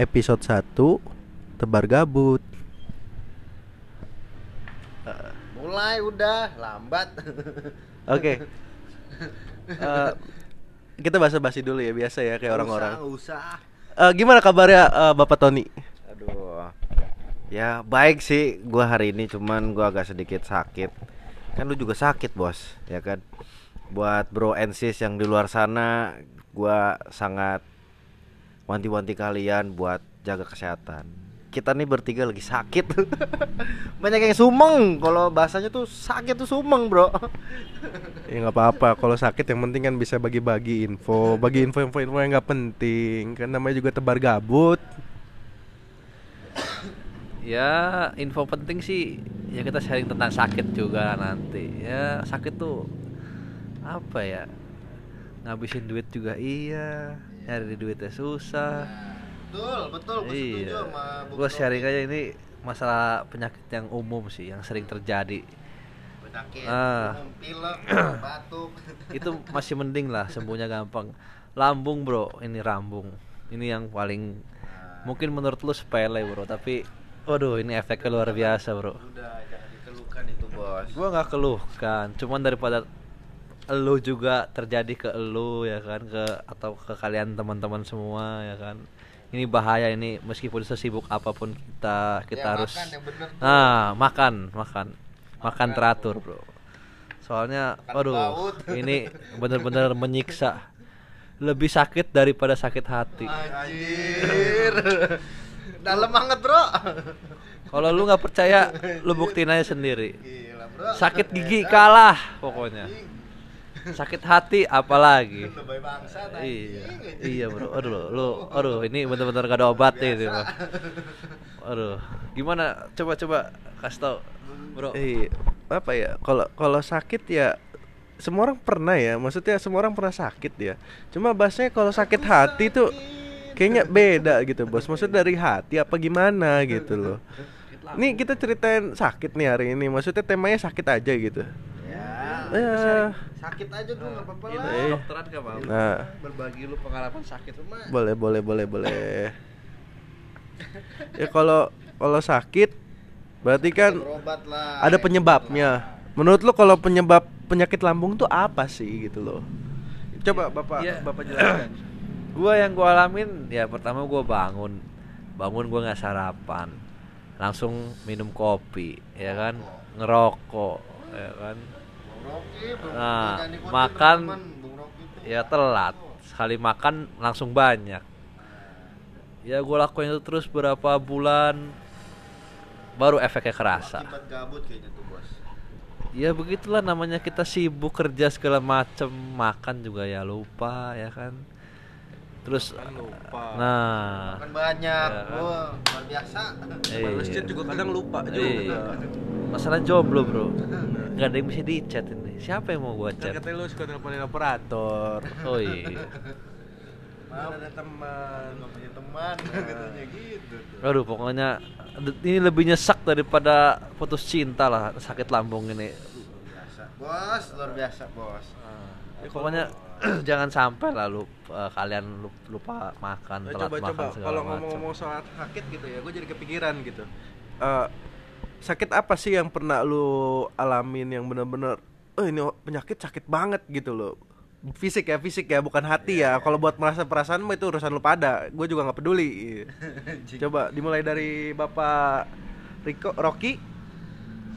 episode 1 Tebar Gabut. Mulai udah lambat. Oke. Eh, kita basa-basi dulu ya biasa ya kayak orang-orang. Usah. Eh, gimana kabarnya eh, Bapak Tony? Aduh. Ya baik sih gua hari ini cuman gua agak sedikit sakit. Kan lu juga sakit, Bos, ya kan? Buat bro and sis yang di luar sana, gua sangat wanti-wanti kalian buat jaga kesehatan. Kita nih bertiga lagi sakit. Banyak yang sumeng. Kalau bahasanya tuh sakit tuh sumeng, Bro. Ya nggak apa-apa. Kalau sakit yang penting kan bisa bagi-bagi info, bagi info-info info yang nggak penting. Kan namanya juga tebar gabut. Ya info penting sih ya kita sharing tentang sakit juga nanti ya sakit tuh apa ya ngabisin duit juga iya nyari duitnya susah. Betul, betul. iya. gue sharing aja ini masalah penyakit yang umum sih yang sering terjadi. Penyakit, umum, pilek, batuk. itu masih mending lah sembuhnya gampang. Lambung bro ini rambung. Ini yang paling mungkin menurut lu sepele bro tapi waduh ini efeknya luar biasa bro. Udah jangan dikeluhkan itu, Bos. gua nggak keluhkan cuman daripada elu juga terjadi ke elu ya kan? Ke atau ke kalian teman-teman semua ya kan? Ini bahaya ini meskipun sesibuk apa pun kita kita Ya, harus makan yang bener tuh. nah makan makan. Makan teratur bro. Soalnya Makan aduh laut. ini bener-bener menyiksa. Lebih sakit daripada sakit hati. Anjir. Dalam banget, Bro. kalau lu nggak percaya lu buktiin aja sendiri. Gila, Bro. sakit gigi kalah pokoknya sakit hati apalagi bangsa iya iya bro aduh lu aduh ini bener-bener gak ada obatnya itu bro aduh gimana coba coba kasih tau bro Eh, apa ya? Kalau kalau sakit ya semua orang pernah ya. Maksudnya semua orang pernah sakit ya. Cuma bahasanya kalau sakit hati tuh kayaknya beda gitu, Bos. Maksudnya dari hati apa gimana gitu loh. Nih kita ceritain sakit nih hari ini. Maksudnya temanya sakit aja gitu. Ya. Eh, Sakit aja dulu enggak apa-apa Ini lah. Eh. dokteran gak mau Nah. berbagi lu pengalaman sakit lu mah boleh boleh boleh boleh. Ya kalau kalau sakit berarti kan Berobat lah. ada penyebabnya. Menurut lo kalau penyebab penyakit lambung tuh apa sih gitu loh? Coba Bapak Iya. Bapak jelaskan. gua yang gua alamin ya pertama gua bangun bangun gua nggak sarapan langsung minum kopi ya kan ngerokok ya kan Nah, makan ya telat sekali makan langsung banyak ya gue lakuin itu terus berapa bulan baru efeknya kerasa Akibat gabut kayaknya tuh, Bos. ya begitulah namanya kita sibuk kerja segala macem makan juga ya lupa ya kan terus nah Makan banyak. Ya kan? Luar biasa. Iya. Masjid juga kadang lupa Iya. Masalah jomblo bro nggak ada yang bisa di chat ini siapa yang mau gua Kan chat katanya lu suka nelponin operator. oh iya Maaf, ada teman. nggak punya teman katanya gitu. tuh. Aduh pokoknya ini lebih nyesek daripada putus cinta lah sakit lambung ini. Biasa. Bos, luar biasa, Bos. Ya, pokoknya jangan sampai lah lu eh, kalian lup- lupa makan Eh, telat coba makan coba segala kalau ngomong-ngomong soal sakit gitu ya, gue jadi kepikiran gitu. Eh, sakit apa sih yang pernah lu alamin yang bener-bener, oh ini penyakit sakit banget gitu loh. Fisik ya, fisik ya, bukan hati ya. Kalau buat merasa perasaan mah itu urusan lu pada. Gue juga nggak peduli. Coba dimulai dari Bapak Riko, Rocky.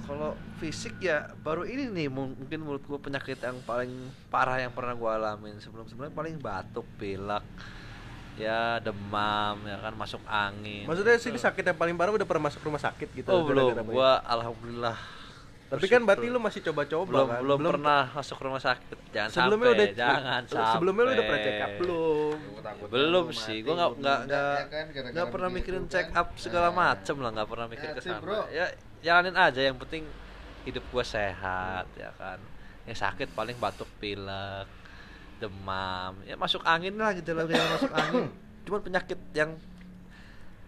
Kalau fisik ya baru ini nih mung- mungkin menurut gua penyakit yang paling parah yang pernah gua alamin sebelum sebelumnya paling batuk, pilek, ya demam, ya kan masuk angin. Maksudnya sih sakit yang paling parah udah pernah masuk rumah sakit gitu. Oh belum, gara-gara banyak. gua alhamdulillah. Tapi kan berarti lu masih coba-coba belum, kan? belum pernah masuk rumah sakit. Jangan sebelumnya sampai, udah jangan sampai. sebelumnya lu udah pernah check up belum belum sih gue nggak nggak Muda, nggak ya kan, nggak pernah mikirin kan. check up segala Nah. macem lah nggak pernah mikir Ya, ke sana bro. ya jalanin aja yang penting hidup gue sehat ya kan yang sakit paling batuk pilek demam ya masuk angin lah gitu lah yang masuk angin cuman penyakit yang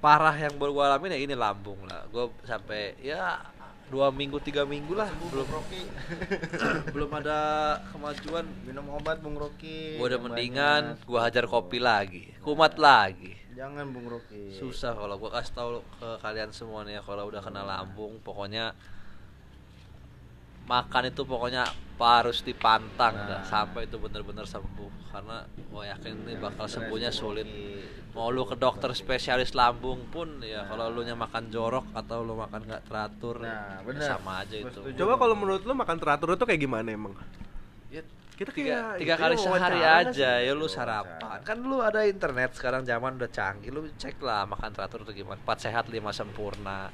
parah yang baru gue alamin ya ini lambung lah gue sampai ya dua minggu tiga minggu lah belum Rocky. belum ada kemajuan Minum obat Bung Rocky. gue udah mendingan gue hajar kopi lagi kumat lagi Jangan Bung Rocky. susah kalau gua kasih tahu ke kalian semua nih ya kalau udah kena lambung pokoknya makan itu pokoknya harus dipantang dah, sampai itu benar-benar sembuh. Karena gua yakin ini bakal sembuhnya sulit. Mau lu ke dokter spesialis lambung pun ya kalau lu nya makan jorok atau lu makan nggak teratur Nah, ya benar. sama aja itu. Coba kalau menurut lu makan teratur itu kayak gimana emang? Ya, Kita tiga, kayak tiga itu kali sehari aja sih? ya lu sarapan. Kan lu ada internet sekarang zaman udah canggih lu cek lah makan teratur itu gimana. Empat sehat lima sempurna.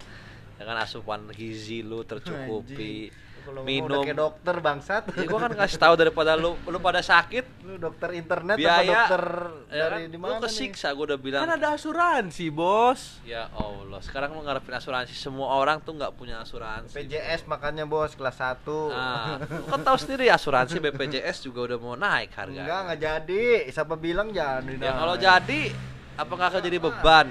Ya kan asupan gizi lu tercukupi. Kalau ngomong minum udah kayak dokter bangsat. ya gua kan kasih tahu daripada lu lu pada sakit Lu dokter internet apa biaya dokter ya dari kan? di lu kesiksa gua udah bilang Kan ada asuransi, Bos. ya Allah sekarang lu ngarepin asuransi semua orang tuh nggak punya asuransi PJS makannya bos kelas 1 Nah, lu kan tahu sendiri asuransi BPJS juga udah mau naik harganya. Enggak, enggak jadi. Siapa bilang jadi? Ya nah. kalau jadi apakah akan jadi beban?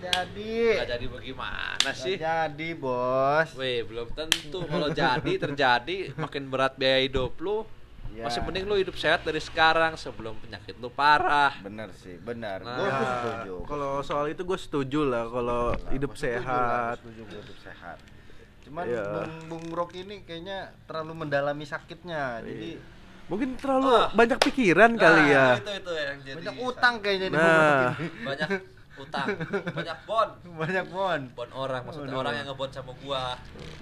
Jadi. Nggak jadi bagaimana sih? jadi, Bos. Weh, belum tentu kalau jadi terjadi makin berat biaya hidup lu. Ya. Masih mending lu hidup sehat dari sekarang sebelum penyakit lu parah. Bener sih, benar. Nah. Gua Ya, tuh setuju. kalau soal itu gue setuju lah kalau hidup setuju sehat. setuju gua hidup sehat. Cuman Iya. Bung, Bung Rocky ini kayaknya terlalu mendalami sakitnya. Jadi Mungkin terlalu Ah. banyak pikiran kali ya. Nah, Itu itu yang jadi. banyak utang kayaknya di Bung Nah, Rocky. Banyak utang, banyak bon. banyak bon. Bon orang maksudnya Waduh. orang yang ngebon sama gua.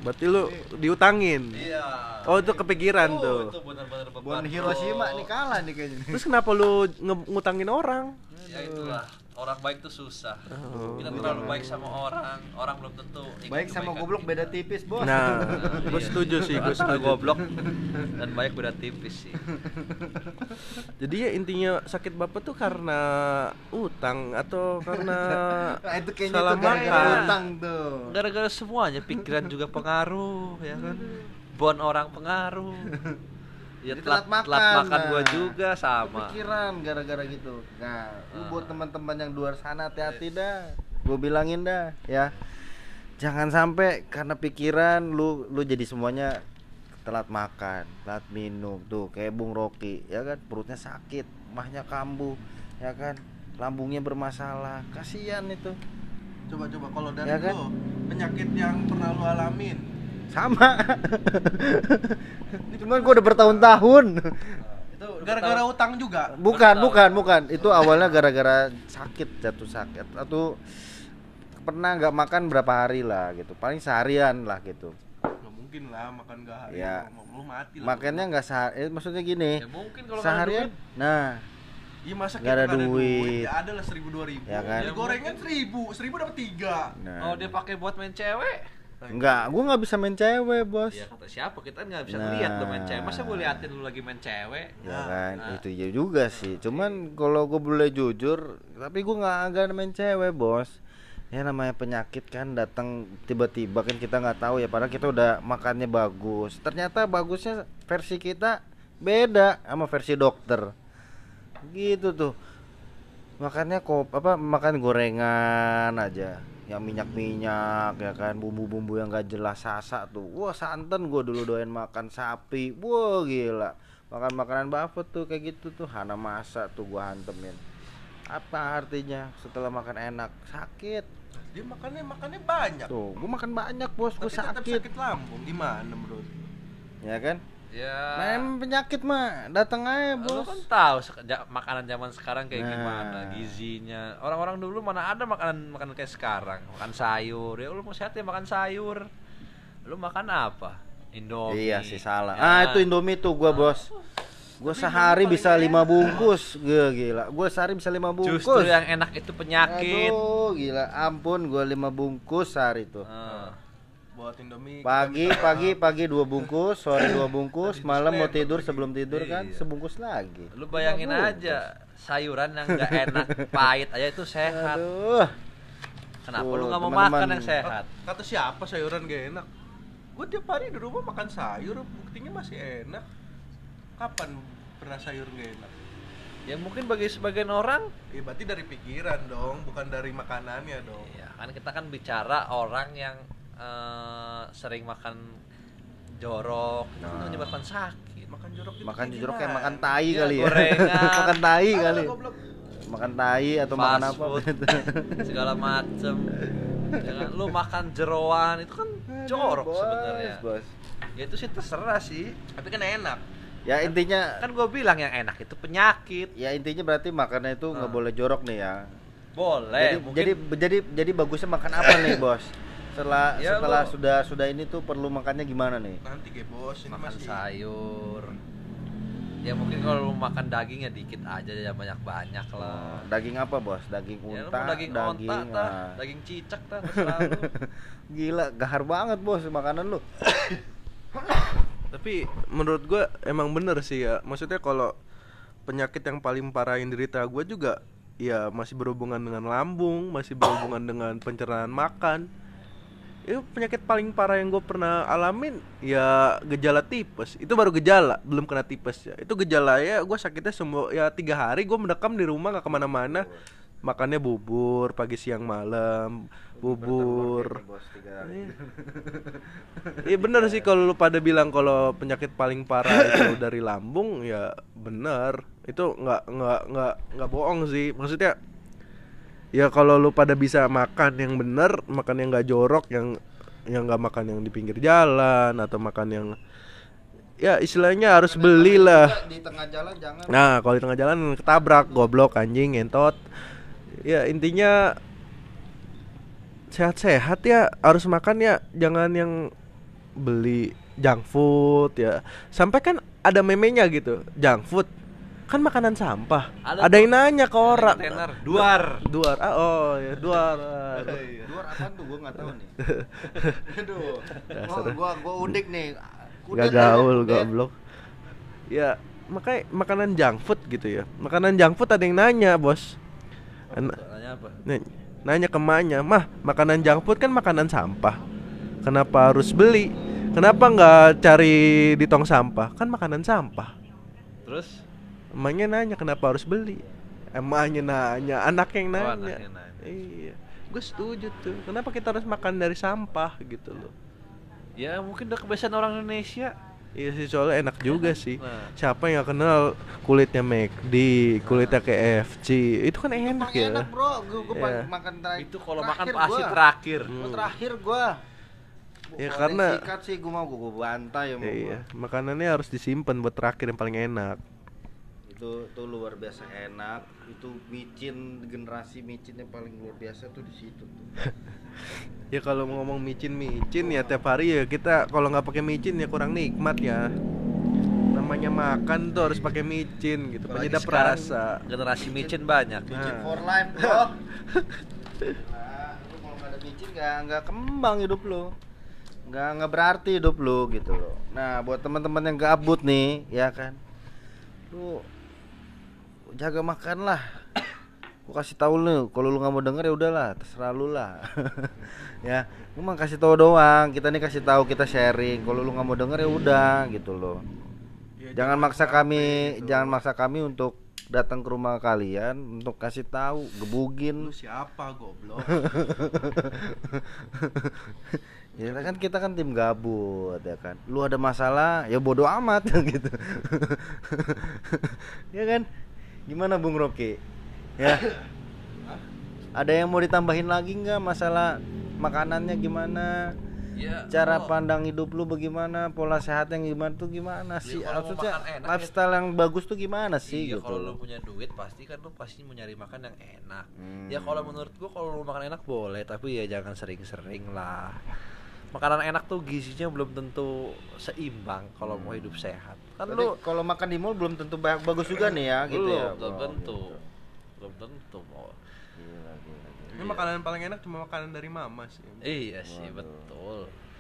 berarti lu diutangin. Iya. Oh, itu kepikiran Oh, tuh. Itu benar-benar. Bon bro. Hiroshima nih kalah nih kayaknya. Terus kenapa lu ngutangin orang? Ya itulah. Orang baik tuh susah. Oh. Kita terlalu baik sama orang, orang belum tentu Baik sama goblok kita. beda tipis, Bos. Nah, Iya. gue setuju sih, gue setuju. goblok dan baik beda tipis sih. Jadi ya intinya sakit bapak tuh karena utang atau karena Nah, itu kayaknya salah gara-gara makan. utang tuh. Gara-gara semuanya pikiran juga pengaruh, ya kan? Bon orang pengaruh. Ya Jadi telat, telat telat makan, makan gua nah. juga sama. Pikiran gara-gara gitu. Nah, lu Ah. buat teman-teman yang luar sana hati-hati dah. Gue bilangin dah, ya. Jangan sampai karena pikiran lu lu jadi semuanya telat makan, telat minum tuh kayak Bung Rocky, ya kan? Perutnya sakit, mahnya kambuh, ya kan? Lambungnya bermasalah. Kasihan itu. Coba coba kalau dari Ya kan? lu penyakit yang pernah lu alamin. Sama. Cuman gue udah bertahun-tahun. Itu Gara-gara utang juga. Bukan, bukan, bukan. Itu awalnya gara-gara sakit, jatuh sakit atau pernah nggak makan berapa hari lah gitu. Paling seharian lah gitu. Nggak mungkin lah makan gak hari Ya. lu mati lah. Makannya nggak sehari, eh, maksudnya gini. Ya mungkin kalau nggak ada Seharian. duit. Nah, Iya masa Nggak ada kita duit. Ya ada lah seribu dua ribu. Ya kan? Ya gorengan seribu, seribu dapat tiga. nah. Oh, dia pakai buat main cewek. Enggak, gua nggak bisa main cewek, Bos. Ya kata siapa? Kita nggak bisa Nah. ngeliat lu main cewek. Masa gue liatin lu lagi main cewek? Ya kan, Nah. itu ya juga sih. Cuman kalau gue boleh jujur, tapi gue nggak agak main cewek, bos. Ya namanya penyakit kan datang tiba-tiba kan kita nggak tahu ya. Padahal kita udah makannya bagus. Ternyata bagusnya versi kita beda sama versi dokter. Gitu tuh. Makannya kop apa makan gorengan aja yang minyak-minyak ya kan bumbu-bumbu yang gak jelas sasa tuh. Wah santan gue dulu doain makan sapi. Wah gila. Makan makanan buffet tuh kayak gitu tuh. Hana masa tuh gua hantemin. Apa artinya? Setelah makan enak sakit. Dia makannya makannya banyak. tuh gua makan banyak bos tetap sakit. sakit lambung. Gimana menurut? ya kan Ya. main penyakit mah datang aja Lu bos kan tahu makanan zaman sekarang kayak Nah. gimana gizinya. Orang-orang dulu mana ada makanan makanan kayak sekarang. Makan sayur. Ya lu mau sehat ya makan sayur. Lu makan apa? Indomie. iya sih salah Ya. ah itu indomie tuh gua bos gua Tapi sehari bisa lima bungkus gila gila gua sehari bisa lima bungkus Justru yang enak itu penyakit. Aduh, gila ampun gua lima bungkus sehari tuh. Ah. Buat Indomie. Pagi pagi pagi dua bungkus, sore dua bungkus, malam mau tidur sebelum tidur kan Iya. sebungkus lagi. Lu bayangin bungkus. aja sayuran yang gak enak, pahit aja itu sehat. Aduh. Kenapa Tuh, lu nggak mau makan yang sehat? Kata siapa sayuran gak enak? Gue tiap hari di rumah makan sayur, buktinya masih enak. Kapan pernah sayur gak enak? Ya mungkin bagi sebagian orang Ya berarti dari pikiran dong, bukan dari makanannya dong. Ya kan kita kan bicara orang yang eh, sering makan jorok itu Nah. menyebabkan sakit. Makan jorok itu Makan jorok kayak makan tai Ya, kali ya. gorengan. makan tai Ah, kali. goblok. makan tai atau makan Fast apa food. gitu. segala macem Jangan lu makan jeroan itu kan jorok sebenarnya. bos. Ya itu sih terserah sih. Tapi kan enak. ya intinya Kan gue bilang yang enak itu penyakit. ya intinya berarti makannya itu nggak Ah. boleh jorok nih ya Boleh. jadi, mungkin jadi jadi jadi bagusnya makan apa nih bos setelah Ya, setelah lu- sudah sudah ini tuh perlu makannya gimana nih Nanti kayak bos ini makan masih sayur. Ya mungkin kalau lu makan daging ya dikit aja jangan banyak-banyak lah. daging apa bos daging Ya unta mau daging onta tah, ah. daging cicak lu. gila gahar banget bos makanan lu Tapi menurut gua emang bener sih ya. Maksudnya kalau penyakit yang paling parah yang derita gua juga ya masih berhubungan dengan lambung, masih berhubungan dengan pencernaan makan. Itu penyakit paling parah yang gue pernah alamin ya gejala tipes. Itu baru gejala, belum kena tipes ya. Itu gejala ya gue sakitnya semua ya tiga hari gue mendekam di rumah nggak ke mana-mana. Makannya bubur pagi siang malam, bubur. Iya. Iya bener sih kalau lu pada bilang kalau penyakit paling parah itu dari lambung ya bener itu nggak nggak nggak nggak bohong sih maksudnya ya kalau lu pada bisa makan yang bener makan yang nggak jorok yang yang nggak makan yang di pinggir jalan atau makan yang ya istilahnya harus belilah di tengah jalan jangan Nah, kalau di tengah jalan ketabrak, goblok, anjing, ngentot. Ya intinya sehat-sehat ya, harus makan ya, jangan yang beli junk food ya. Sampai kan ada memenya gitu, junk food kan makanan sampah. Ada Ada, yang nanya ke orang. Kontainer, duar. Duar. Ah, oh ya, duar. luar apaan tuh gua nggak tahu nih aduh Dasar. gua gua gua udik nih Gak gaul, goblok. Ya, makanya makanan junk food gitu ya. Makanan junk food ada yang nanya, Bos. An- Nanya apa? Nih, nanya ke emaknya, mah makanan junk food kan makanan sampah. Kenapa harus beli? Kenapa nggak cari di tong sampah? Kan makanan sampah. Terus? Emaknya nanya kenapa harus beli? Emaknya nanya, anak yang Oh, nanya. anaknya nanya. Iya, gue setuju tuh. Kenapa kita harus makan dari sampah gitu loh? Ya mungkin udah kebiasaan orang Indonesia. Iya sih soalnya enak juga sih. Nah. Siapa yang gak kenal kulitnya McD, kulitnya KFC, itu kan enak Paling ya. enak bro gua, gua Iya. makan terakhir Itu kalau makan terakhir pasti gua. terakhir. Hmm. Gua terakhir gua Ya, karena- yang sikat sih gua mau gua, gua bantai ya Iya, gua. makanannya harus disimpan buat terakhir yang paling enak. Itu itu luar biasa enak itu micin generasi micin yang paling luar biasa tuh di situ tuh Ya kalau ngomong micin-micin ya tiap hari ya kita kalau nggak pakai micin ya kurang nikmat ya. Namanya makan tuh harus pakai micin gitu, Apalagi penyedap rasa. Generasi micin banyak. micin Nah. for life bro nah, lu kalau nggak ada micin nggak nggak kembang hidup lu nggak nggak berarti hidup lu gitu loh nah buat teman-teman yang gabut nih ya kan lu jaga makan lah. Gua kasih tahu lu kalau lu nggak mau denger ya udahlah terserah lu lah. Ya lu mah kasih tahu doang. Kita nih kasih tahu kita sharing. Kalau lu nggak mau denger ya udah gitu loh. Ya, jangan maksa kami gitu. jangan maksa kami untuk datang ke rumah kalian untuk kasih tahu gebugin. Lu siapa goblok? ya kan kita kan tim gabut ya kan. Lu ada masalah ya bodoh amat gitu. Ya kan gimana bung Rocky? Ya. Ada yang mau ditambahin lagi nggak? Masalah makanannya gimana? Ya, cara kalau- pandang hidup lu bagaimana? Pola sehat yang gimana tuh gimana sih? mau maksudnya enak ya- lifestyle yang bagus tuh gimana sih iya, gitu kalau lu punya duit pasti kan lu pasti mau nyari makan yang enak. Hmm. Ya kalau menurut gua kalau lu makan enak boleh, tapi ya jangan sering-sering lah. Makanan enak tuh gizinya belum tentu seimbang kalau mau hidup sehat. Kan lu kalau makan di mall belum tentu ba- bagus juga nih ya gitu belum, ya belum tentu. gitu. Belum tentu mau. Gila, gila, gila. Ini makanan paling enak cuma makanan dari mama sih. Iya sih, Waduh. betul.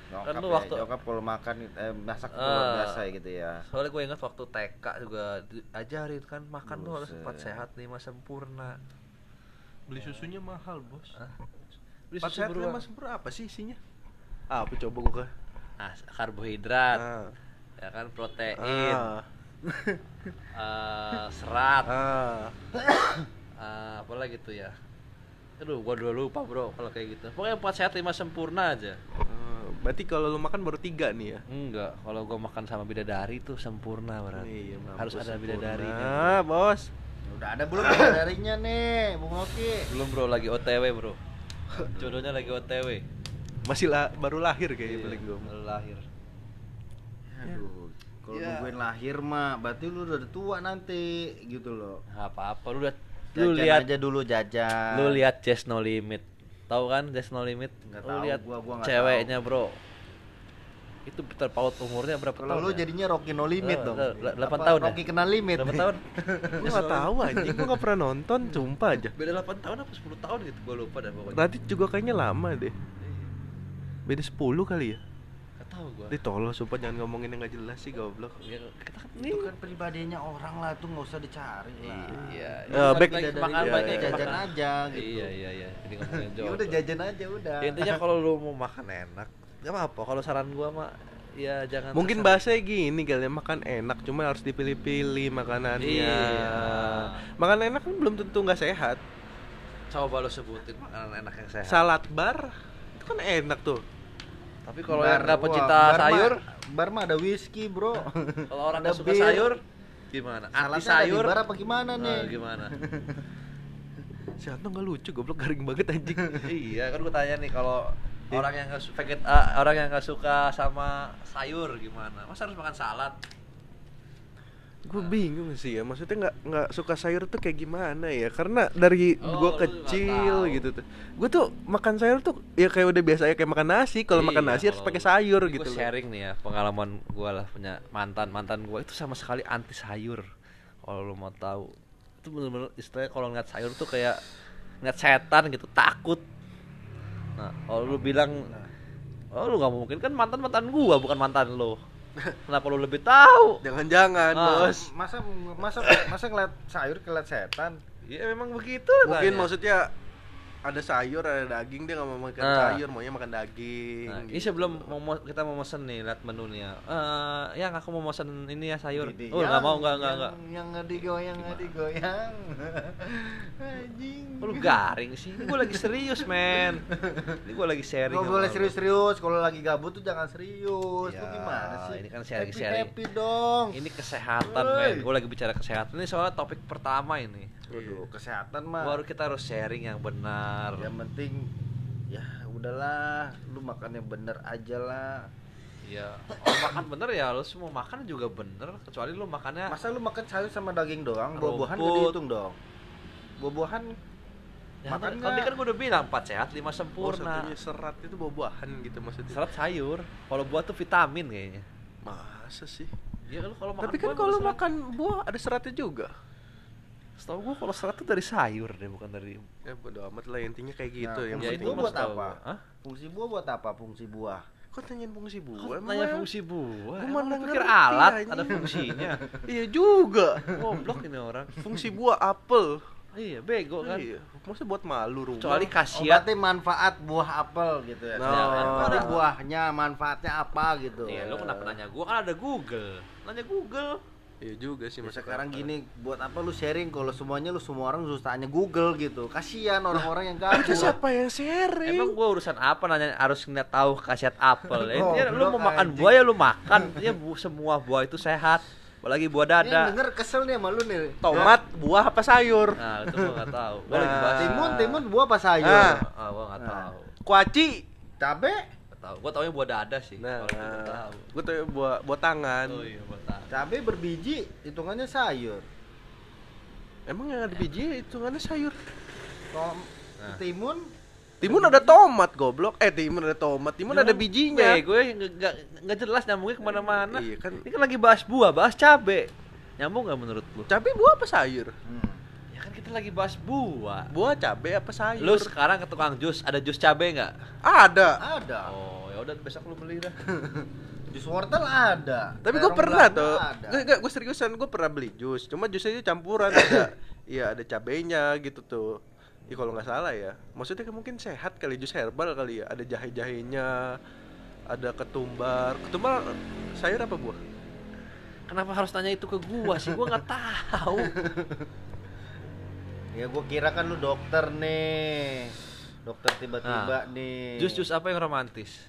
Nyokap Kan lu ya, waktu nyokap kalau makan eh, masak Ah. luar biasa ya gitu ya. Soalnya gue ingat waktu TK juga diajarin kan makan tuh harus empat sehat lima sempurna. Beli susunya mahal, Bos. Hah? Beli Empat susu sehat lima sempurna apa sih isinya? Apa coba gua ke? Nah, karbohidrat, Ah. ya kan protein, Ah. eh, serat, Ah. eh, apa lagi tuh ya? Aduh, gua dulu lupa bro kalau kayak gitu. Pokoknya empat sehat lima sempurna aja. Ah, Berarti kalau lu makan baru tiga nih ya? Enggak, kalau gua makan sama bidadari tuh sempurna berarti. Iya, Harus ada sempurna. bidadari. Ah, bos. Udah ada belum darinya nih, Bung Oki? Belum bro, lagi OTW bro. Jodohnya lagi OTW. Masih la- baru lahir kayaknya Iya, paling gue. baru lahir. Aduh, kalau Ya. nungguin lahir mah berarti lu udah tua nanti gitu loh. Nggak apa-apa, lu lihat lu lihat aja dulu jajan. lu lihat Just No Limit. Tahu kan Just No Limit? Nggak lu tahu, lihat gua- gua nggak ceweknya, Bro. Itu terpaut umurnya berapa Kalau tahun? lu ya? jadinya Rocky No Limit Eh, dong. eh, delapan Apa, tahun ya? Rocky kena limit. Berapa tahun? Gue gak tahu anjing, gue gak pernah nonton, sumpah aja. Beda 8 tahun apa 10 tahun gitu, gua lupa dah pokoknya. Radit juga kayaknya lama deh. Beda 10 kali ya. Gak tahu gua. Dia tolong sumpah jangan ngomongin yang gak jelas sih goblok. Ya, kita kan Itu kan pribadinya orang lah tuh nggak usah dicari lah. Iya. Eh, back- Baik, dari makan iya, baik iya. aja jajan makan. aja gitu. Iya iya iya. Ini ngomongin Ya udah jajan aja udah. Ya, intinya kalau lu mau makan enak, gak apa-apa. Kalau saran gua mah ya jangan Mungkin terserah. bahasanya gini kali ya, makan enak cuma harus dipilih-pilih makanannya. Iya. Makan enak kan belum tentu nggak sehat. coba lu sebutin makanan enak yang sehat. Salad bar itu kan enak tuh. Tapi kalau yang nggak wah, pecinta mah- sayur, bar mah ada whisky, Bro. kalau orang nggak suka bir. sayur, gimana? Anti sayur, bar apa gimana nih? Nah, gimana? Si Anto nggak lucu, goblok garing banget anjing. iya kan gua tanya nih kalau Iya. orang yang nggak su- veget, ah, orang yang nggak suka sama sayur gimana? Masa harus makan salad? Gue bingung sih ya, maksudnya nggak nggak suka sayur tuh kayak gimana ya? Karena dari Oh, gue kecil gitu tuh, gue tuh makan sayur tuh ya kayak udah biasa ya kayak makan nasi. Kalau makan Iya, nasi harus pakai sayur Ini gitu loh. sharing nih ya pengalaman gua lah punya mantan. Mantan gua itu sama sekali anti sayur kalau lu mau tahu. Itu bener-bener istilahnya kalau ngeliat sayur tuh kayak ngeliat setan gitu takut. Nah kalau lu bilang oh lu nggak mungkin kan mantan mantan gua bukan mantan lo kenapa lu lebih tahu Jangan-jangan Ah. bos. Masa masa masa ngeliat sayur ngeliat setan? ya memang begitu Mungkin tanya. maksudnya ada sayur ada daging dia nggak mau makan Ah. sayur maunya makan daging. Nah, ini gitu. sebelum mau kita mau mesen nih lihat menu nih ya. Eh, yang aku mau mesen ini ya sayur. Gini, Oh, nggak mau, nggak, nggak, nggak. Yang nggak digoyang, nggak digoyang. Anjing. Lu garing sih? Ini gue lagi serius, men. Ini gue lagi sharing. Gak sama boleh lu. serius-serius, kalau lagi gabut tuh jangan serius. Lu Ya, gimana sih? ini kan sharing-sharing. Happy, happy dong. Ini kesehatan, men. Gue lagi bicara kesehatan. Ini soalnya topik pertama ini. Waduh, kesehatan mah. Baru kita harus sharing yang benar. Yang penting ya udahlah, lu makannya bener aja lah. Iya. Kalau makan bener ya, lu semua makan juga bener. Kecuali lu makannya Masa lu makan sayur sama daging doang, buah-buahan gak dihitung dong. Buah-buahan Ya, makan tadi kan gue udah bilang empat sehat, lima Oh, sempurna. satunya serat itu buah-buahan gitu maksudnya. Serat sayur. Kalau buah tuh vitamin kayaknya. Masa sih? Ya lu kalau makan Tapi kan kalau makan buah ada seratnya juga. Setahu gua kalau serat tuh dari sayur deh, bukan dari Ya bodo amat lah intinya kayak gitu Nah, yang Ya, mah buat setahu apa? Hah? Fungsi buah buat apa? Fungsi buah. Kok tanyain fungsi buah? Emang tanya ya? fungsi buah? Gua Emang mana pikir alat anjing. ada fungsinya. Iya juga. Goblok ini orang. Fungsi buah apel. Iya, bego kan. Iya. Maksudnya buat malu rumah. Kecuali Oh, khasiat. berarti manfaat buah apel gitu ya. No. Jangan berarti buahnya manfaatnya apa gitu. Iya, lu kenapa nanya gua kan ada Google. Nanya Google. Iya juga sih Ya, masuk sekarang gini buat apa lu sharing kalau semuanya lu semua orang terus tanya Google gitu. Kasihan orang-orang yang Itu gabut. siapa yang sharing? Emang gua urusan apa nanya harus ngeliat tahu khasiat apel. Ya, Oh, intinya lu mau makan anjing. buah ya lu makan. Ya bu, semua buah itu sehat. Apalagi buah Ini dada. denger kesel nih sama lu nih. Tomat, buah apa sayur? Nah, itu gua enggak tahu. Gua lagi Nah. bahas. Timun, timun buah apa sayur? Ah. Ah, gua enggak Nah. tahu. Kuaci. Cabe, tahu. Gua taunya buah dada sih. Nah, Kalau gua tuh buah buah tangan. Oh iya, buah dada. cabe berbiji hitungannya sayur. Emang yang ada biji hitungannya sayur. Tom, Nah. timun, Timun ada tomat goblok. Eh timun ada tomat. Timun ada bijinya. Gue nggak nggak jelas nyambungnya ke mana-mana. Iya kan. Ini kan lagi bahas buah, bahas cabe. Nyambung nggak menurut lu? Cabai buah apa sayur? hmm. Ya kan kita lagi bahas buah. Buah cabai apa sayur? Lu sekarang ke tukang jus, ada jus cabe nggak? ada. ada. Oh, ya udah besok lu beli dah. Jus wortel ada. Tapi gue pernah tuh. Gue gak gue seriusan gue pernah beli jus. Cuma jusnya itu campuran ada. Iya ada cabenya gitu tuh. Ya kalau nggak salah ya. Maksudnya kan mungkin sehat kali jus herbal kali ya. Ada jahe-jahenya. Ada ketumbar. Ketumbar sayur apa buah? Kenapa harus tanya itu ke gua sih? Gua nggak tahu. Ya gua kira kan lu dokter nih. Dokter tiba-tiba Nah, nih. Jus-jus apa yang romantis?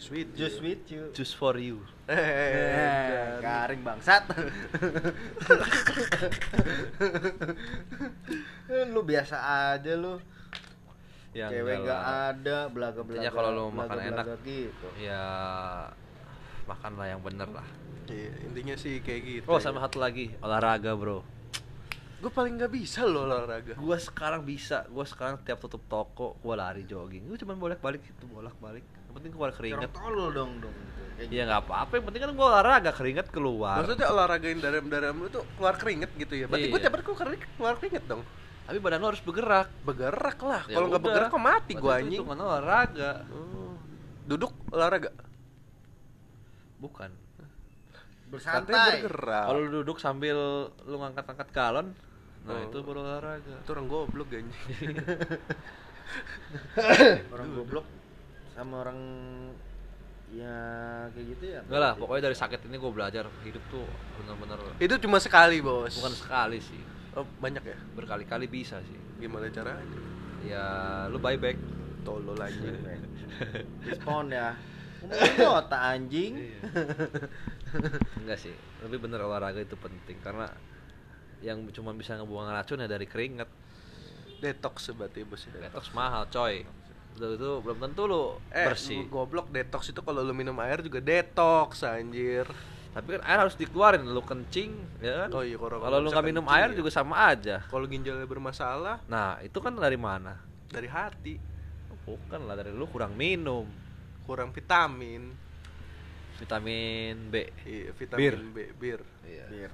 Sweet. Just with you. Just for you. Eh, garing bangsat. Eh, lu biasa aja lu. Ya, Cewek lah. ada, belaga belaga. Intinya kalau lu makan enak. gitu. Ya makanlah yang bener lah. Iya, intinya sih kayak gitu. Oh sama satu lagi olahraga bro. Gue paling nggak bisa loh olahraga. Gua sekarang bisa. Gua sekarang tiap tutup toko gua lari jogging. Gua cuma bolak balik itu bolak balik. Yang penting keluar keringet. Orang tolol dong dong. gitu. Ya nggak apa-apa. Yang penting kan gua olahraga keringet keluar. Maksudnya olahragain dalam-dalam lu tuh keluar keringet gitu ya. Berarti gue Iya. tiap hari keluar keringet, keluar keringet dong. Tapi badan lu harus bergerak. Bergerak lah. Ya Kalau nggak bergerak kok mati gue itu anjing. hitungan olahraga. Oh. Duduk olahraga. Bukan. bersantai. bergerak. Kalau duduk sambil lu ngangkat-ngangkat galon, nah Oh. itu baru olahraga. itu orang goblok anjing. orang goblok sama orang ya kayak gitu ya. Enggak lah, pokoknya dari sakit ini gue belajar hidup tuh bener-bener itu cuma sekali, Bos. bukan sekali sih, Oh, banyak ya? berkali-kali bisa sih. Gimana caranya? Ya lu buyback. Tolol anjing. Respon ya. Otak anjing. Enggak sih, lebih bener olahraga itu penting karena yang cuma bisa ngebuang racun ya dari keringet. Detox berarti bos ya, Detox mahal, coy. Itu, itu belum tentu lu Eh, bersih. goblok detox itu kalau lu minum air juga detox anjir. Tapi kan air harus dikeluarin, lu kencing, ya kan? Oh iya, kalau- kalau lu nggak minum air ya. juga sama aja. Kalau ginjalnya bermasalah Nah, itu kan dari mana? dari hati, Bukan lah dari lu kurang minum kurang vitamin. vitamin B. Iya, vitamin B, bir. Iya. Bir.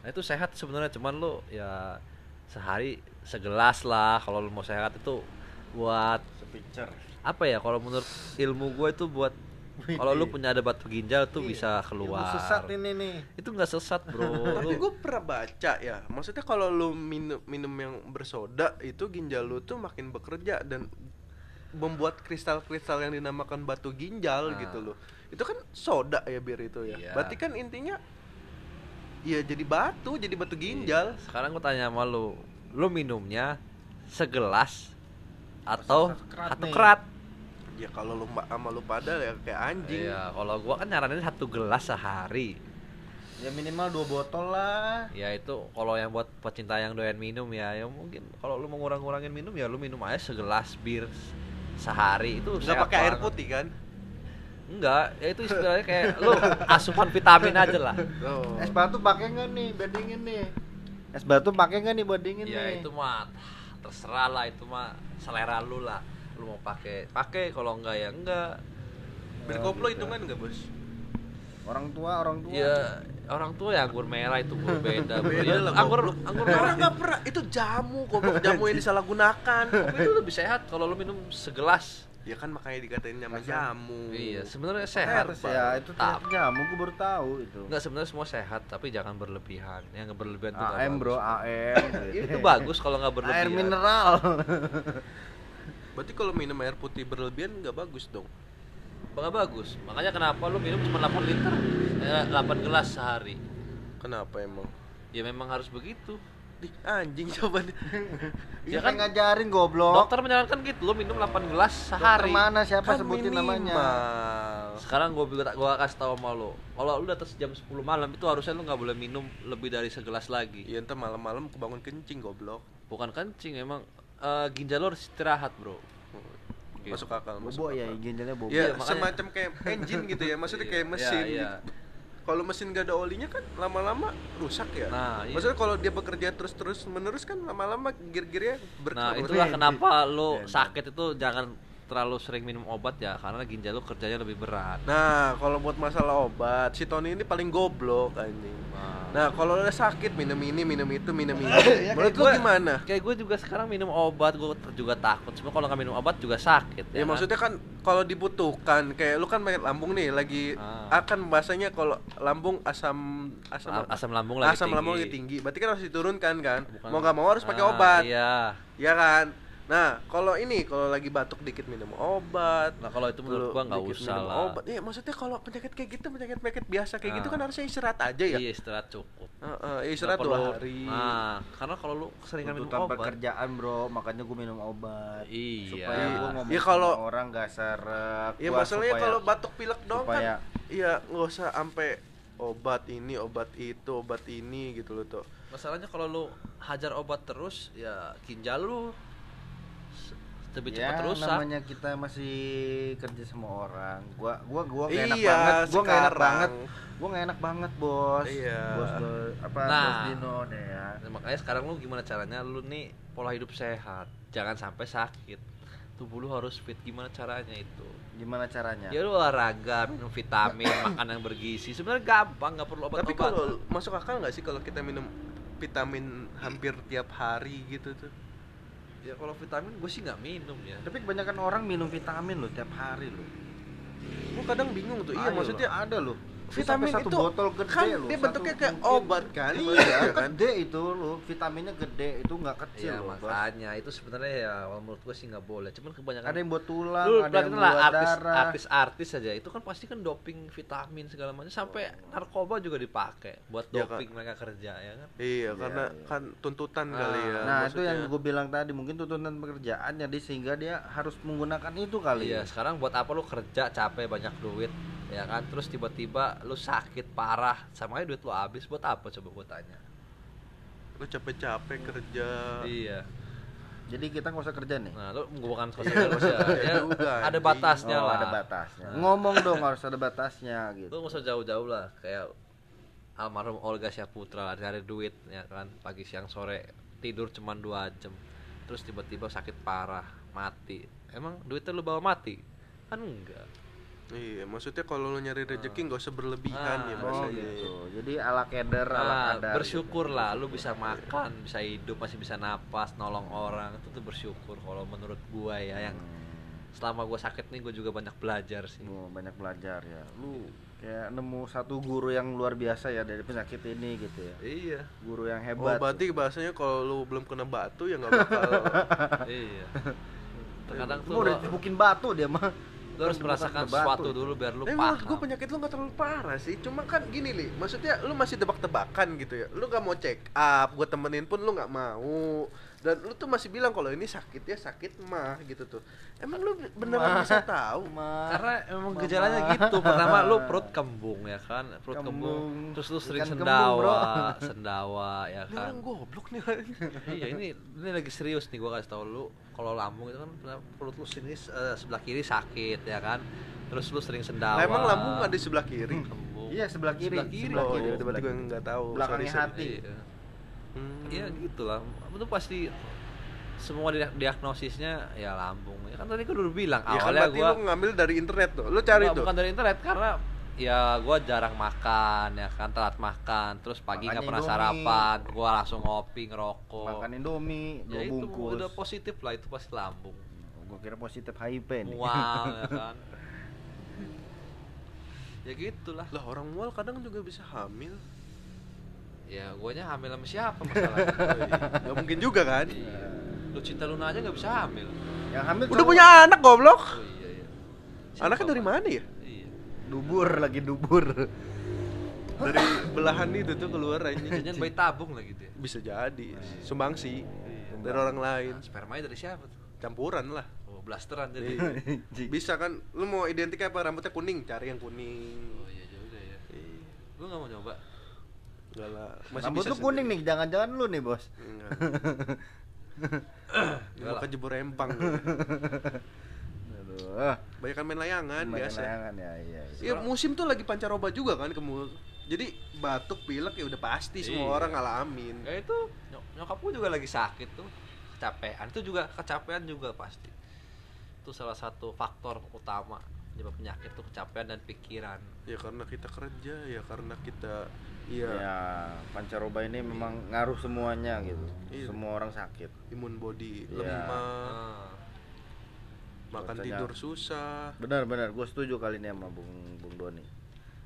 Nah, itu sehat sebenarnya cuman lu ya sehari segelas lah kalau lu mau sehat itu buat Sepicture. apa ya kalau menurut ilmu gue itu buat kalau lu punya ada batu ginjal tuh bisa Ilmu keluar. sesat ini nih. Itu nggak sesat, Bro. Tapi gue pernah baca ya, maksudnya kalau lu minum minum yang bersoda itu ginjal lu tuh makin bekerja dan membuat kristal-kristal yang dinamakan batu ginjal Nah. gitu loh. Itu kan soda ya bir itu ya. Iya. Berarti kan intinya ya jadi batu, jadi batu ginjal. Iya. Sekarang gue tanya sama lu, lu minumnya segelas atau Satu kerat? Ya kalau lu ma- sama lu pada ya kayak anjing. Iya, kalau gua kan nyaranin satu gelas sehari. Ya minimal dua botol lah. Ya itu kalau yang buat pecinta yang doyan minum ya, ya mungkin kalau lu mau ngurang-ngurangin minum ya lu minum aja segelas bir sehari itu Nggak pakai air putih kan? Enggak, ya itu istilahnya kayak lu asupan vitamin aja lah. Oh. Es batu pakai nggak nih buat dingin nih? Es batu pakai nggak nih buat dingin Ya nih? itu mah terserah lah itu mah selera lu lah. Lu mau pakai pakai kalau enggak ya enggak. Bir Oh, koplo gitu. hitungan enggak, Bos? Orang tua, orang tua. Ya orang tua ya anggur merah itu berbeda. bro. Beda Ya, lah, anggur anggur merah nggak pernah itu jamu, goblok jamu yang disalahgunakan. Kopi itu lebih sehat kalau lu minum segelas. Ya kan makanya dikatain nama jamu. Iya, sebenarnya sehat. Harus ya, itu Tapi- ternyata jamu gue baru tahu itu. Enggak sebenarnya semua sehat, tapi jangan berlebihan. Yang berlebihan itu nggak AM bro. AM. Itu bagus kalau nggak berlebihan. Air mineral. Berarti kalau minum air putih berlebihan nggak bagus dong. Nggak bagus. Makanya kenapa lu minum cuma 8 liter, eh, 8 gelas sehari. Kenapa emang? Ya memang harus begitu. Di anjing coba deh. Ya kan kan ngajarin goblok. Dokter menyarankan gitu, lu minum 8 gelas sehari. Dokter mana siapa Kan sebutin minimal. namanya? Sekarang gua gua, gua kasih tahu sama lu. Kalau lu di atas jam 10 malam itu harusnya lu nggak boleh minum lebih dari segelas lagi. Iya ntar malam-malam kebangun kencing goblok. Bukan kencing, emang eh, ginjal lu harus istirahat, Bro. Masuk akal, masuk Bobo ya, akal. ginjalnya bobo. Ya, Iya, makanya- semacam kayak engine gitu ya, maksudnya kayak Iya, mesin. iya, iya. gitu. Kalau mesin gak ada olinya kan lama-lama rusak ya. Nah, iya. Maksudnya kalau dia bekerja terus-terus menerus kan lama-lama gear-gearnya berkerut. Nah, itulah kenapa lu Iya, sakit itu jangan terlalu sering minum obat ya karena ginjal lu kerjanya lebih berat. Nah, kalau buat masalah obat, si Tony ini paling goblok anjing. Nah, Nah, kalau udah sakit minum ini, minum itu, minum ini. Ya, Menurut lu gimana? kayak gue juga sekarang minum obat gue juga takut. Cuma kalau nggak minum obat juga sakit. Ya, kan? maksudnya kan kalau dibutuhkan kayak lu kan main lambung nih lagi Ah. akan bahasanya kalau lambung asam asam A- asam lambung lagi asam tinggi. lambung lagi tinggi. Berarti kan harus diturunkan kan. Bukan- Mau nggak mau harus pakai Ah, obat. Iya. Ya kan? Nah, kalau ini kalau lagi batuk dikit minum obat. Nah, kalau itu menurut gua nggak usah minum lah. Obat. Iya, maksudnya kalau penyakit kayak gitu, penyakit-penyakit biasa kayak gitu Ah. kan harusnya istirahat aja ya. Iya, istirahat cukup. Heeh, ya Nggak istirahat dua hari. Nah, karena kalau lu keseringan minum obat, pekerjaan bro, makanya gue minum obat. Iya. Supaya gue ngomong Iya, kalau- orang gak serak. Iya, Gua masalahnya supaya- kalau batuk pilek dong supaya- kan. Iya, nggak usah sampai obat ini, obat itu, obat ini gitu loh tuh. masalahnya kalau lu hajar obat terus, ya ginjal lu lebih ya, cepat rusak. namanya kita masih kerja sama orang. Gua gua gua gak enak Iya, banget. Gua gak enak banget. Gua gak enak banget, Bos. Iya. Bos, bos apa Nah. Bos Dino deh ya. Nah, makanya sekarang lu gimana caranya lu nih pola hidup sehat, jangan sampai sakit. Tubuh lu harus fit. Gimana caranya itu? Gimana caranya? Ya lu olahraga, minum vitamin, makan yang bergizi. Sebenarnya gampang, nggak perlu obat-obat. Tapi kalau masuk akal nggak sih kalau kita minum vitamin hampir tiap hari gitu tuh? Ya kalau vitamin gue sih nggak minum ya. Tapi kebanyakan orang minum vitamin loh tiap hari loh. Gua kadang bingung tuh. Iya, Ada maksudnya loh, ada loh. Vitamin satu itu botol gede kan loh. dia satu bentuknya kayak obat kan? Iya, Iya kan? gede itu loh. Vitaminnya gede, itu nggak kecil Iya loh. Bos. makanya itu sebenarnya ya menurut gue sih nggak boleh. Cuman kebanyakan Ada yang buat tulang, lu ada yang buat artis darah. artis artis aja itu kan pasti kan doping vitamin segala macam sampai narkoba juga dipakai buat Ya, kan? doping mereka kerja ya kan. Iya, karena iya. kan tuntutan Ah. kali ya. Nah itu yang maksudnya. gue bilang tadi mungkin tuntutan pekerjaan jadi sehingga dia harus menggunakan itu kali Iya, ya. sekarang buat apa lu kerja capek banyak duit ya kan terus tiba-tiba lu sakit parah sama aja duit lu habis buat apa coba gue tanya lu capek-capek kerja. iya Jadi kita nggak usah kerja nih. nah lu bukan sosial ya, ya juga, ada anjing. batasnya Oh, lah ada batasnya. Nah. Ngomong dong harus ada batasnya lu gitu. nggak usah jauh-jauh lah kayak almarhum Olga Syaputra cari duit ya kan pagi siang sore tidur cuma dua jam terus tiba-tiba sakit parah mati emang duitnya lu bawa mati kan enggak Iya, maksudnya kalau lu nyari rezeki nggak usah berlebihan Ah, ya Oh bahasanya. gitu. Jadi ala keder, ala Nah, kadar. bersyukur lah lu bisa makan, bisa hidup, masih bisa napas, nolong orang itu tuh bersyukur kalau menurut gua ya yang Hmm. selama gua sakit nih gua juga banyak belajar sih. Oh, banyak belajar ya. Lu kayak nemu satu guru yang luar biasa ya dari penyakit ini gitu ya. Iya, Guru yang Oh, hebat. berarti bahasanya kalau lu belum kena batu ya nggak bakal. iya. Terkadang Lu tuh udah lu, dibukin batu dia mah. Lu harus merasakan sesuatu dulu biar lu Tapi menurut paham. gue penyakit lu nggak terlalu parah sih. Cuma kan gini li, maksudnya lu masih tebak-tebakan gitu ya. Lu nggak mau check up, gue temenin pun lu nggak mau. Dan lu tuh masih bilang kalau ini sakit ya sakit mah gitu tuh. Emang lu beneran Mah. bisa tahu? Mah. Karena emang Mama. gejalanya gitu. Pertama lu perut kembung ya kan, perut kembung. Kembung. Terus lu sering Ikan kembung, bro. sendawa, sendawa ya kan. orang goblok nih. iya ini ini lagi serius nih gua kasih tau lu kalau lambung itu kan perut lu sini eh, sebelah kiri sakit ya kan terus lu sering sendawa emang lambung ada di sebelah kiri. kembung Iya, sebelah kiri. sebelah kiri Sebelah Oh, kiri, iya, sebelah berarti gue kiri. nggak tahu. Belakangnya sorry. hati. iya Hmm. iya gitulah itu pasti semua dia- diagnosisnya ya lambung ya kan tadi gua udah bilang Ya kan awalnya berarti gua lu ngambil dari internet tuh. Lu cari tuh. bukan dari internet karena ya gua jarang makan ya kan telat makan terus pagi nggak pernah Indomie. sarapan gua langsung ngopi ngerokok Makan Indomie, ya itu bungkus. udah positif lah itu pasti lambung Gua kira positif HIV nih. mual ya kan ya gitulah Lah orang mual kadang juga bisa hamil. Ya guanya hamil sama siapa masalahnya Gak mungkin juga kan? iya. lu cinta Luna aja nggak bisa hamil Yang hamil Udah cowok. punya anak goblok. oh iya iya Anaknya dari mana ya? iya dubur lagi dubur. Dari belahan itu tuh keluar aja. jangan bayi tabung lah gitu ya Bisa jadi. Sumbangsi Iya. dari orang lain. Nah, spermanya dari siapa tuh Campuran lah. oh blasteran jadi Iya. Bisa kan? Lu mau identik apa rambutnya kuning? Cari yang kuning. oh iya juga ya Iya. lu nggak mau nyoba Enggak lah. Rambut bisa lu kuning sendiri. nih, jangan-jangan lu nih, Bos. Enggak. Lah. Mau kejebur empang. Aduh. Banyak kan main layangan main biasa. layangan ya, iya. iya. Iya musim tuh lagi pancaroba juga kan kamu. Jadi batuk pilek ya udah pasti semua Iya. orang ngalamin. ya itu nyok nyokap gua juga lagi sakit tuh kecapean itu juga kecapean juga pasti itu salah satu faktor utama penyebab penyakit tuh kecapean dan pikiran Ya karena kita kerja, ya karena kita iya Ya, pancaroba ini memang ngaruh semuanya gitu. Iya. Semua orang sakit. imun body Iya. lemah, Ah, makan tidur susah. Benar-benar, gue setuju kali ini sama Bung Bung Doni. Eh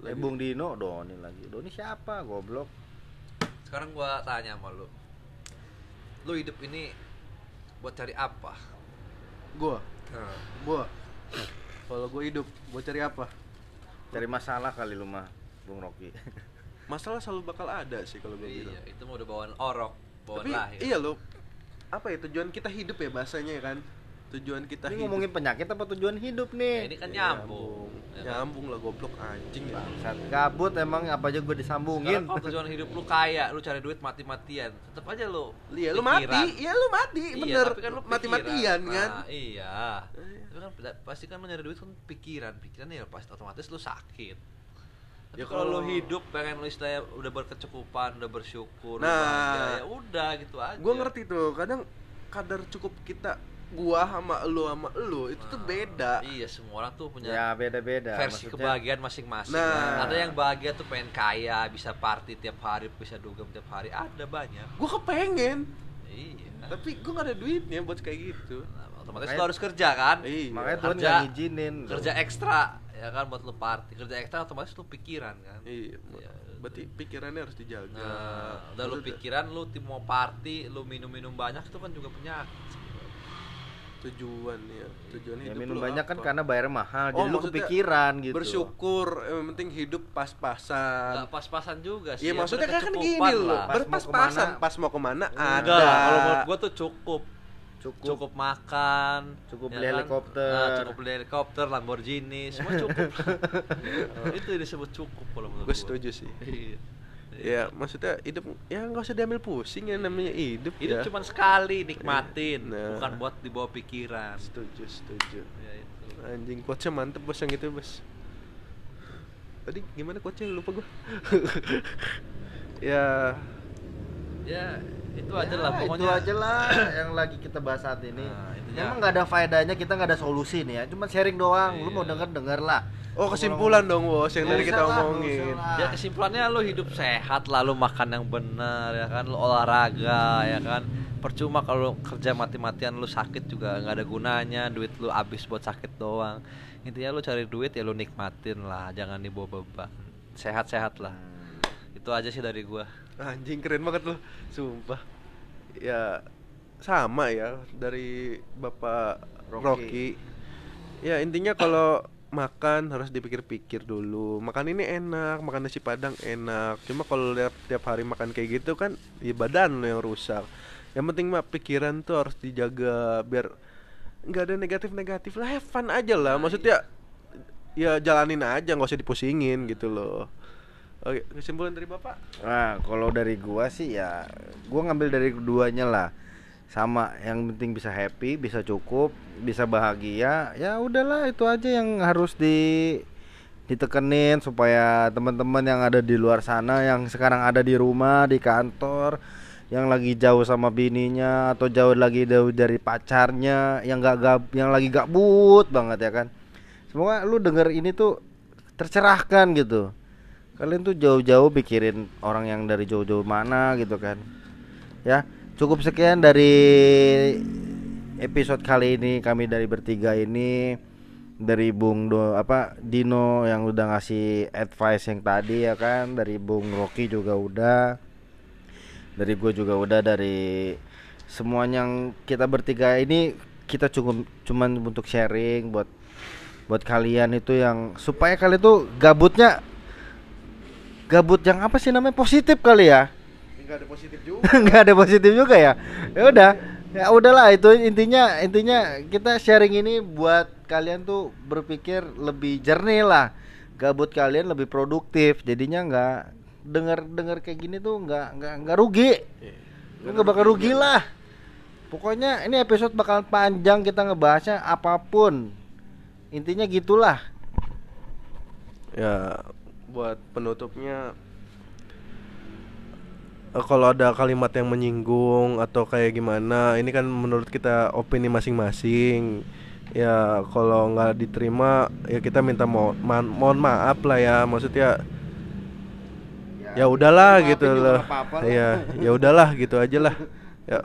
Lagi- Bung Dino, Doni lagi. Doni siapa? Goblok. sekarang gua tanya sama lu lu hidup ini buat cari apa Gua, Nah, gua. Kalau gua hidup, gua cari apa? Cari masalah kali lu mah, Bung Rocky. Masalah selalu bakal ada sih kalau gua iya, bilang. itu mau udah bawaan orok, bawaan Tapi lahir. iya lo, apa ya tujuan kita hidup ya bahasanya ya kan? Tujuan kita Ini hidup. ngomongin penyakit apa tujuan hidup Ya, nih? ini kan Iya, nyambung. ya kan? Nyambung lah goblok anjing ya. Bangsat gabut emang apa aja gue Sekarang disambungin. kalau tujuan hidup lu kaya, lu cari duit mati-matian, tetap aja lu. Iya lu mati, iya lu mati, Iya, bener. tapi kan lu Mati-matian pikiran. kan. Nah, iya. Tapi kan pasti kan lu nyari duit kan pikiran, pikiran ya pasti otomatis lu sakit. Tapi Ya kalau lu hidup pengen lu istilahnya udah berkecukupan, udah bersyukur, lu Nah. bahagia, ya udah gitu aja. Gua ngerti tuh, kadang kadar cukup kita gua sama lu sama lu itu tuh Nah, beda. Iya, semua orang tuh punya Ya beda-beda. versi Maksudnya, kebahagiaan masing-masing. Nah. Ada yang bahagia tuh pengen kaya, bisa party tiap hari, bisa dugem tiap hari. Ada banyak. Gua kepengen, Iya. tapi gua gak ada duitnya buat kayak gitu. Nah, otomatis Makanya- lu harus kerja kan? Iya. Makanya Tuhan Kerja- nggak ngizinin. Kerja ekstra ya kan buat lu party. Kerja ekstra otomatis lu pikiran kan. Iya, Iya. berarti pikirannya harus dijaga. Nah, udah lu pikiran lu tim mau party, lu minum-minum banyak itu kan juga penyakit. Tujuan ya, tujuan Ya hidup minum banyak kan apa? karena bayar mahal, Oh, jadi lu kepikiran gitu. Bersyukur, yang penting hidup pas-pasan. Nggak pas-pasan juga sih. Iya ya maksudnya kan gini loh, berpas-pasan, pas mau ke mana ada. Enggak, kalau menurut gua tuh cukup. Cukup. Cukup makan, Cukup ya beli helikopter. Nah, cukup beli helikopter, Lamborghini, semua cukup. itu disebut cukup kalau menurut Gue gua. setuju sih. Iya. Ya maksudnya hidup ya nggak usah diambil pusing ya namanya hidup. Hidup ya. cuma sekali, nikmatin, Nah. bukan buat dibawa pikiran. setuju, setuju. Ya itu. Anjing quotesnya mantep bos yang itu bos. Tadi gimana quotesnya lupa gua. ya Ya, itu Ya, aja lah pokoknya. Itu aja lah yang lagi kita bahas saat ini. Nah, Emang nggak ada faedahnya, kita nggak ada solusi nih ya. Cuma sharing doang. Lu Iya. mau denger denger lah. Oh kesimpulan dong bos yang tadi kita omongin. Ya kesimpulannya lu hidup sehat, lalu makan yang benar ya kan, lu olahraga ya kan. Percuma kalau kerja mati-matian lu sakit juga nggak ada gunanya, duit lu habis buat sakit doang. Intinya lu cari duit ya lu nikmatin lah, jangan dibawa beban. Sehat-sehat lah. Itu aja sih dari gua. Anjing keren banget loh, sumpah. Ya sama ya dari Bapak Rocky. Rocky. Ya intinya kalau makan harus dipikir-pikir dulu. Makan ini enak, makan nasi padang enak. Cuma kalau lihat tiap hari makan kayak gitu kan, ya badan lo yang rusak. Yang penting mah pikiran tuh harus dijaga biar nggak ada negatif-negatif lah. Have fun aja lah. Maksudnya ya jalanin aja, nggak usah dipusingin gitu loh. Oke, kesimpulan dari Bapak? Nah, kalau dari gua sih ya gua ngambil dari keduanya lah. Sama, yang penting bisa happy, bisa cukup, bisa bahagia. Ya udahlah itu aja yang harus di ditekenin supaya teman-teman yang ada di luar sana yang sekarang ada di rumah, di kantor, yang lagi jauh sama bininya atau jauh lagi jauh dari pacarnya, yang gak gab, yang lagi gabut banget ya kan. Semoga lu denger ini tuh tercerahkan gitu kalian tuh jauh-jauh pikirin orang yang dari jauh-jauh mana gitu kan. Ya cukup sekian dari episode kali ini kami dari bertiga ini dari Bung Do apa Dino yang udah ngasih advice yang tadi ya kan. Dari Bung Rocky juga udah dari gue juga udah dari semuanya yang kita bertiga ini kita cukup cuman untuk sharing buat buat kalian itu yang supaya kalian tuh gabutnya gabut yang apa sih namanya? Positif kali ya? Enggak ada positif juga. nggak ada positif juga ya? Ya udah. Ya udahlah itu intinya intinya kita sharing ini buat kalian tuh berpikir lebih jernih lah. Gabut kalian lebih produktif. Jadinya nggak dengar dengar kayak gini tuh nggak nggak nggak rugi. Lu nggak bakal rugi. lah. Pokoknya ini episode bakal panjang kita ngebahasnya apa pun. Intinya gitulah. Ya, buat penutupnya eh, kalau ada kalimat yang menyinggung atau kayak gimana, ini kan menurut kita opini masing-masing. Ya, kalau nggak diterima ya kita minta mo ma- mohon maaf lah ya. Maksudnya ya udahlah maafin gitu loh. apa-apa lah. Ya, ya udahlah gitu aja lah. Ya.